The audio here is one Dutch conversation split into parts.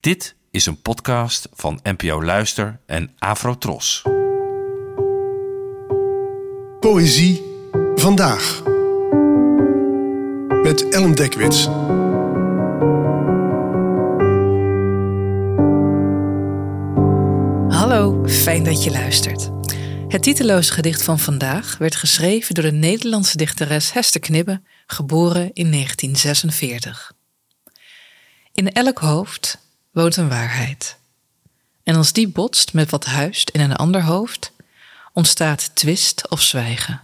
Dit is een podcast van NPO Luister en Afrotros. Poëzie vandaag. Met Ellen Dekwits. Hallo, fijn dat je luistert. Het titeloze gedicht van vandaag werd geschreven door de Nederlandse dichteres Hester Knibbe, geboren in 1946. In elk hoofd woont een waarheid. En als die botst met wat huist in een ander hoofd, ontstaat twist of zwijgen.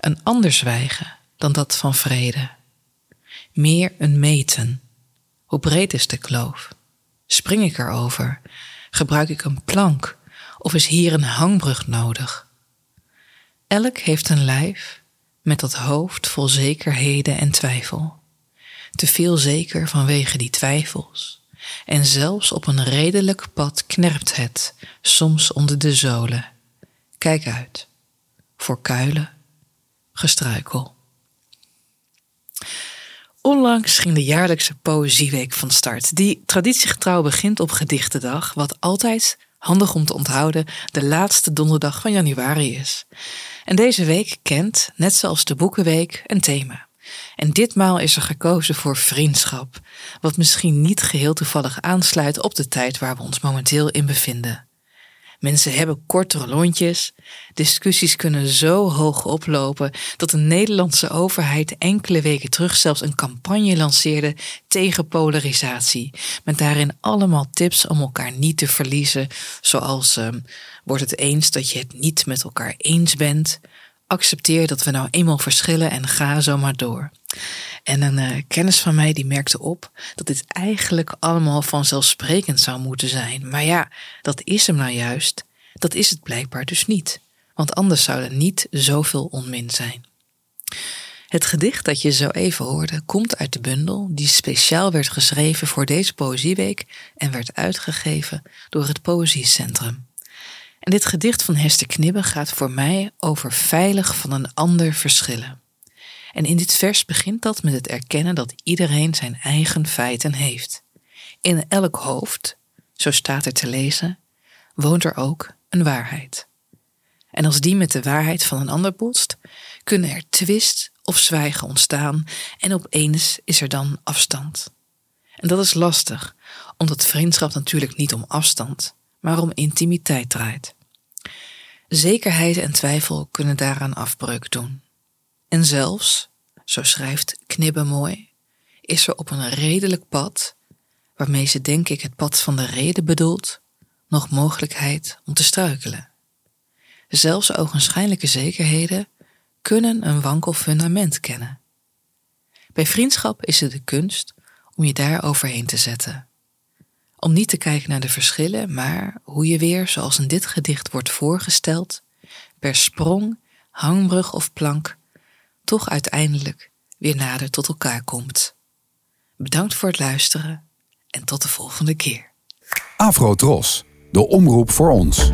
Een ander zwijgen dan dat van vrede. Meer een meten. Hoe breed is de kloof? Spring ik erover? Gebruik ik een plank? Of is hier een hangbrug nodig? Elk heeft een lijf met dat hoofd vol zekerheden en twijfel. Te veel zeker vanwege die twijfels. En zelfs op een redelijk pad knerpt het, soms onder de zolen. Kijk uit, voor kuilen, gestruikel. Onlangs ging de jaarlijkse Poëzieweek van start, die traditiegetrouw begint op Gedichtendag, wat altijd, handig om te onthouden, de laatste donderdag van januari is. En deze week kent, net zoals de Boekenweek, een thema. En ditmaal is er gekozen voor vriendschap, wat misschien niet geheel toevallig aansluit op de tijd waar we ons momenteel in bevinden. Mensen hebben kortere lontjes. Discussies kunnen zo hoog oplopen dat de Nederlandse overheid enkele weken terug zelfs een campagne lanceerde tegen polarisatie. Met daarin allemaal tips om elkaar niet te verliezen, zoals uh, word het eens dat je het niet met elkaar eens bent. Accepteer dat we nou eenmaal verschillen en ga zo maar door. En een uh, kennis van mij die merkte op dat dit eigenlijk allemaal vanzelfsprekend zou moeten zijn. Maar ja, dat is hem nou juist. Dat is het blijkbaar dus niet. Want anders zou er niet zoveel onmin zijn. Het gedicht dat je zo even hoorde komt uit de bundel die speciaal werd geschreven voor deze Poëzieweek en werd uitgegeven door het Poëziecentrum. En dit gedicht van Hester Knibbe gaat voor mij over veilig van een ander verschillen. En in dit vers begint dat met het erkennen dat iedereen zijn eigen feiten heeft. In elk hoofd, zo staat er te lezen, woont er ook een waarheid. En als die met de waarheid van een ander botst, kunnen er twist of zwijgen ontstaan en opeens is er dan afstand. En dat is lastig, omdat vriendschap natuurlijk niet om afstand, maar om intimiteit draait. Zekerheid en twijfel kunnen daaraan afbreuk doen. En zelfs, zo schrijft Knibbe mooi, is er op een redelijk pad, waarmee ze denk ik het pad van de reden bedoelt, nog mogelijkheid om te struikelen. Zelfs ogenschijnlijke zekerheden kunnen een wankel fundament kennen. Bij vriendschap is het de kunst om je daar overheen te zetten. Om niet te kijken naar de verschillen, maar hoe je weer, zoals in dit gedicht wordt voorgesteld, per sprong, hangbrug of plank, toch uiteindelijk weer nader tot elkaar komt. Bedankt voor het luisteren en tot de volgende keer. Afro Tros, de omroep voor ons.